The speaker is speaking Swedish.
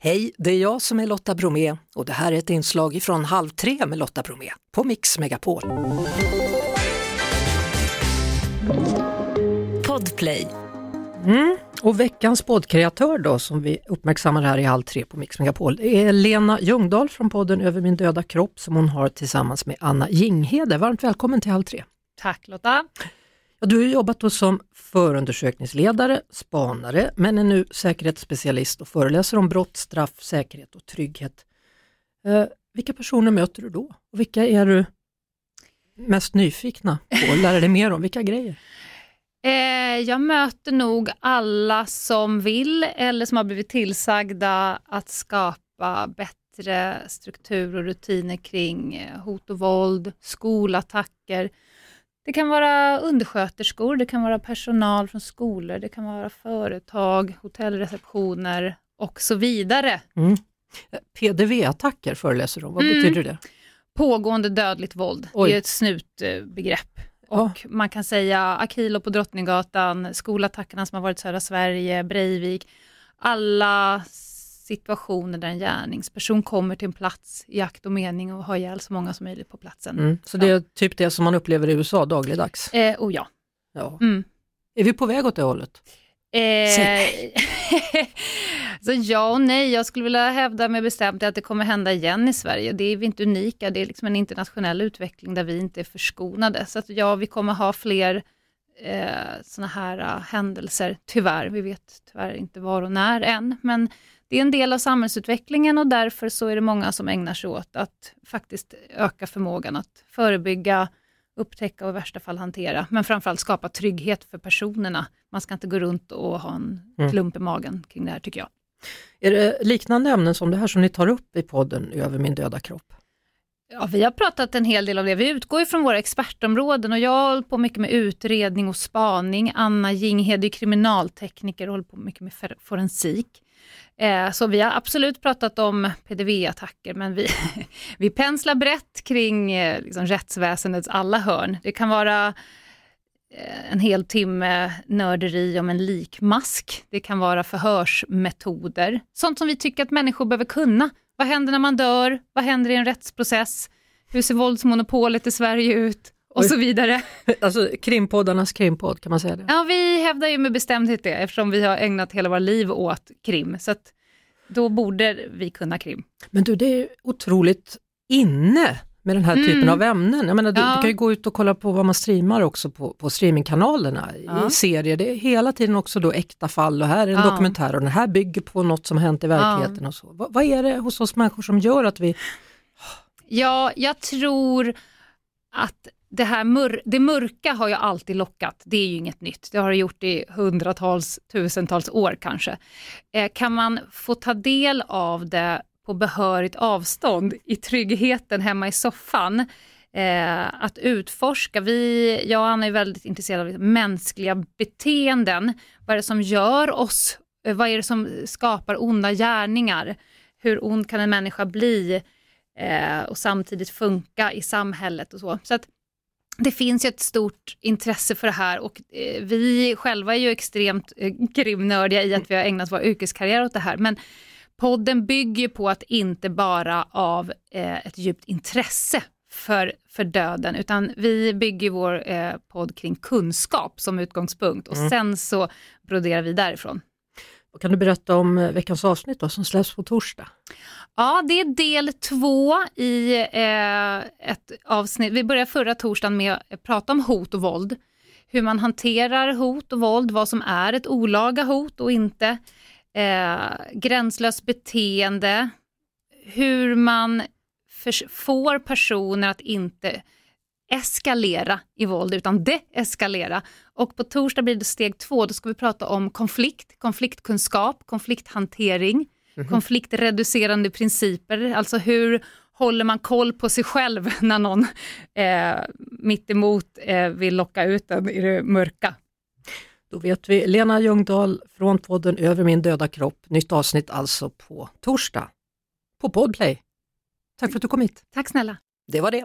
Hej, det är jag som är Lotta Bromé och det här är ett inslag från Halv tre med Lotta Bromé på Mix Megapol. Podplay. Mm. Och veckans poddkreatör då som vi uppmärksammar här i Halv tre på Mix Megapol är Lena Ljungdahl från podden Över min döda kropp som hon har tillsammans med Anna Jinghede. Varmt välkommen till Halv tre. Tack Lotta. Ja, du har jobbat då som förundersökningsledare, spanare, men är nu säkerhetsspecialist och föreläser om brott, straff, säkerhet och trygghet. Eh, vilka personer möter du då? Och vilka är du mest nyfikna på att lära dig mer om? Vilka grejer? Eh, jag möter nog alla som vill eller som har blivit tillsagda att skapa bättre struktur och rutiner kring eh, hot och våld, skolattacker, det kan vara undersköterskor, det kan vara personal från skolor, det kan vara företag, hotellreceptioner och så vidare. Mm. PDV-attacker föreläser om, vad mm. betyder det? Pågående dödligt våld, Oj. det är ett snutbegrepp. Och ja. Man kan säga Akilo på Drottninggatan, skolattackerna som har varit i södra Sverige, Breivik, alla situationer där en gärningsperson kommer till en plats i akt och mening och har ihjäl så många som möjligt på platsen. Mm. Så det är typ det som man upplever i USA dagligdags? Eh, oh ja. ja. Mm. Är vi på väg åt det hållet? Eh, så ja och nej, jag skulle vilja hävda med bestämt att det kommer hända igen i Sverige. Det är vi inte unika, det är liksom en internationell utveckling där vi inte är förskonade. Så att ja, vi kommer ha fler eh, sådana här uh, händelser, tyvärr. Vi vet tyvärr inte var och när än, men det är en del av samhällsutvecklingen och därför så är det många som ägnar sig åt att faktiskt öka förmågan att förebygga, upptäcka och i värsta fall hantera, men framförallt skapa trygghet för personerna. Man ska inte gå runt och ha en mm. klump i magen kring det här tycker jag. Är det liknande ämnen som det här som ni tar upp i podden Över min döda kropp? Ja, vi har pratat en hel del om det. Vi utgår från våra expertområden och jag hållit på mycket med utredning och spaning. Anna Jinghede är kriminaltekniker och håller på mycket med forensik. Eh, så vi har absolut pratat om PDV-attacker, men vi, vi penslar brett kring eh, liksom, rättsväsendets alla hörn. Det kan vara eh, en hel timme nörderi om en likmask. Det kan vara förhörsmetoder. Sånt som vi tycker att människor behöver kunna. Vad händer när man dör? Vad händer i en rättsprocess? Hur ser våldsmonopolet i Sverige ut? Och så vidare. Alltså krimpoddarnas krimpodd, kan man säga det? Ja, vi hävdar ju med bestämdhet det eftersom vi har ägnat hela våra liv åt krim. Så att då borde vi kunna krim. Men du, det är otroligt inne med den här mm. typen av ämnen. Jag menar, du, ja. du, kan ju gå ut och kolla på vad man streamar också på, på streamingkanalerna ja. i serier. Det är hela tiden också då äkta fall och här är en ja. dokumentär och den här bygger på något som hänt i verkligheten. och så. Vad, vad är det hos oss människor som gör att vi... Ja, jag tror att det här mör det mörka har ju alltid lockat. Det är ju inget nytt. Det har det gjort i hundratals, tusentals år kanske. Eh, kan man få ta del av det på behörigt avstånd i tryggheten hemma i soffan, eh, att utforska. Vi, jag och Anna är väldigt intresserade av mänskliga beteenden. Vad är det som gör oss? Eh, vad är det som skapar onda gärningar? Hur ond kan en människa bli eh, och samtidigt funka i samhället och så. så att, det finns ju ett stort intresse för det här och eh, vi själva är ju extremt eh, krimnördiga i att vi har ägnat vår yrkeskarriär åt det här. Men podden bygger på att inte bara av eh, ett djupt intresse för, för döden, utan vi bygger vår podd kring kunskap som utgångspunkt och mm. sen så broderar vi därifrån. Kan du berätta om eh, veckans avsnitt då, som släpps på torsdag? Ja, det är del två i eh, ett avsnitt. Vi började förra torsdagen med att prata om hot och våld. Hur man hanterar hot och våld, vad som är ett olaga hot och inte. Eh, gränslöst beteende, hur man får personer att inte eskalera i våld utan deeskalera. Och på torsdag blir det steg två, då ska vi prata om konflikt, konfliktkunskap, konflikthantering, mm -hmm. konfliktreducerande principer, alltså hur håller man koll på sig själv när någon eh, mittemot eh, vill locka ut en i det mörka. Då vet vi. Lena Ljungdahl från podden Över min döda kropp. Nytt avsnitt alltså på torsdag på Podplay. Tack för att du kom hit. Tack snälla. Det var det.